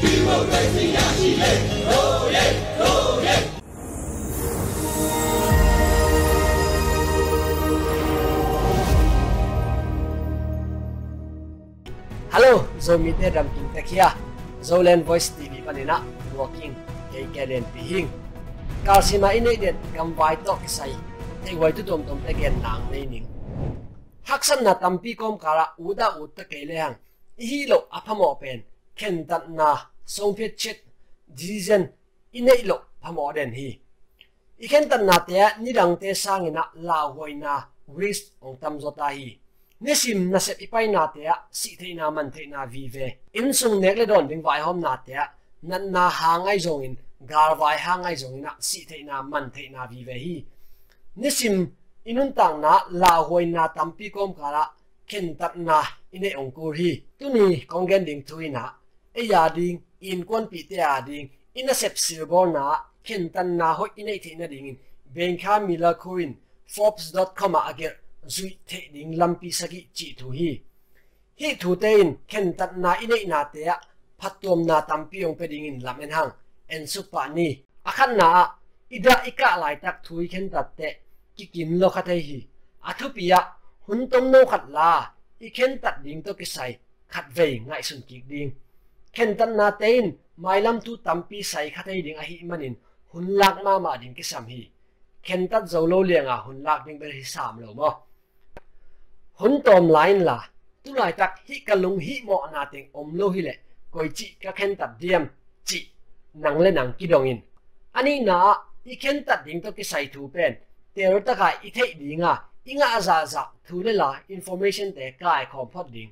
Hello, zo mi te ram king ta khia. Zo len voice TV panina walking ke ke len pi hing. Kal sima inei den gam vai to ke sai. Te wai tu tom tom te gen nang nei ning. Hak san na tam pi kom kara uda ut ta ke le hang. Hi lo apamo pen khen tận na, song phet chit. Dizen inay lo pamo den hi. khen tận na te tế te sangina la huay na wrist ong tam zota hi. nisim na sep ipai na te si the na man the na vi ve in sung nek le don ding vai hom na te nan na ha ngai zong in, gar vai ha ngai zong na si the na man the na vi ve hi nisim inun tang na, la hoi na tampi kom kala ken tat na ine ong kur hi tu ni kong gen ding thui na e ya ding in kon pi te a ding in a sep sil bol na, ken tan na ho ine the na ding in. Ben kha mila coin forbes.com a ager zui the ding lampi sagi chi thu hi. Hi thu te in, ken tan na ine na te phát phatom na tampi ong pe ding in lam en hang. En su pa ni. Akhan na ida ika lai tak thui ken tat te, ki kin lo kha thei hi. Athu pia hun tom no khat la, i ken tat ding to ki sai khát về ngai sun kiệt ding. เข็นตันนาเตนไม่ลำตูตัมปีใส่ขัดไอดิ่งอหิมันอินหุ่นลักมามาดิ่งกิสัมฮีเค็นตัดเจ้าโลเลียงอะหุ่นลักดิ่งเป็นหิสามเหลวมั้งหุ่นตอมไลน์ล่ะตุลายตักฮิกะลุงฮิหมอนาเตงอมโลฮิแหละกอยจิกะเค็นตัดเดียมจินังเล่นังกิดองอินอันนี้นะอีเค็นตัดดิ่งตัวกิใส่ถูเป็นเดี๋ยวตะกายอีเทดิ่งอะอิงอาซาซาถูเลยล่ะอินโฟเมชันแต่กายของพอดดิ่ง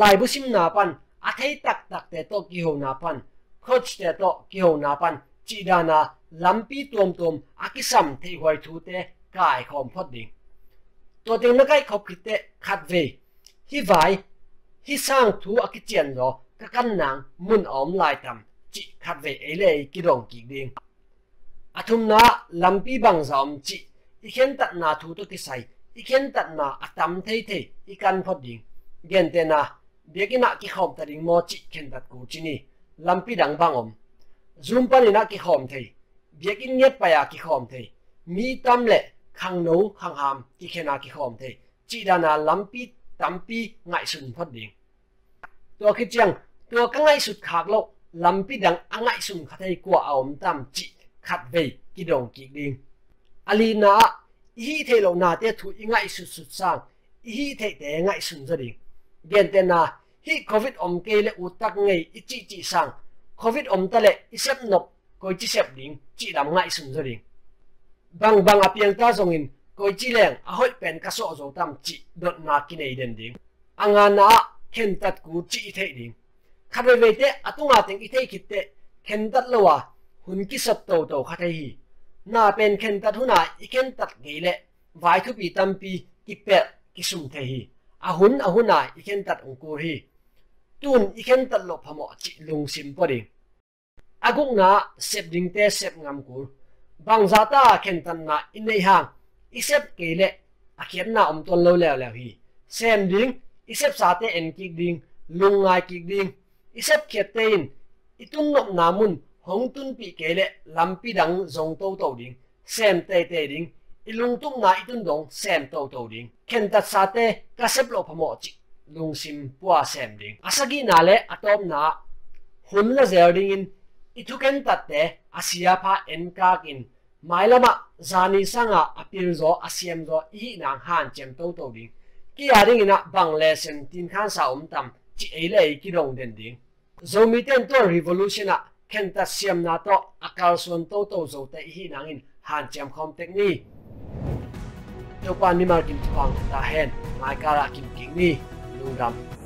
ลายบุษิมนาปัน a thei tak tak te to ki ho na pan. Coach te to ki ho na pan. Chi da na lampi tuom tuom a ki sam thei hoi thu te kai khom phot ding. To ding na kai khop kite khat ve. Hi vai, hi sang thu a ki chen lo ka kan nang mun om lai tam. Chi khat ve e le ki rong ki ding. A thum na lampi bang zam chi. I khen tat na thu to ki sai. I khen tat na atam thei thei. I kan phot ding. Gen te na begina ki khom ta ring mo chi cổ dat ku chi ni. Đằng dang om zum pani na ki khom thei. Begin nge pa ya ki khom thei. Mi tâm tam le, khang no khang chỉ ki khena ki khom thei. Chi da na lampi, tampi, ngai sun phot ding. To khi chang to ka ngai sut khak lo, lampi dang ngại sun khác thei kwa aom tâm chi khát về ki dong ki ding. Alina hi thei lâu na te thu ngại sut sut sang hi thei te ngại sun za đình. gen te na hi covid om ke le u tak ngai i chi chi sang. Covid om ta le i sep nop ko chi sep ding, chi dam ngai sum zo ding. Bang bang apiang ta zong in ko chi leng a hoi pen ka so zo tam chi dot na ki nei den ding. Anga na ken tat ku chi i thei ding. Khabe ve te atunga teng i thei khit te ken tat lo wa, hun ki sap to to kha thei hi. Na pen ken tat huna i ken tat ge le, vai thu pi tam pi ki pe ki sum the hi. Ahun ahuna a i ken tat ong ko hi tun i ken tat lo phamo chi lung sim po ding aguk na sep ding te sep ngam kur bang zata khen tan na in nei hang isep ke le akhian na om ton lo le le hi sem ding isep sa te en ki ding lung ngai ki ding isep khet te in itun nop namun hong tun pi ke le lampi dang zong to to ding sem te te ding ilung tum na itun dong sem to to ding khen tat sa te ka sep lo phamo chi lung sim puwa sem ding asagi na le atom na hun la zer ding in ithuken tatte, asia pha enkakin. Mailama, zani sanga apil zo asiem zo i nang, han chem to to ding. Ki aring ina banglesen tin khan sa um tam, chi ele ki rong den ding. Zomi ten to revolution a kenta siam na to, akal son to to zo te hi nang in, han chem khom tek ni. To pan ni mar kim pang ta hen mai kara kim king ni. 十六章。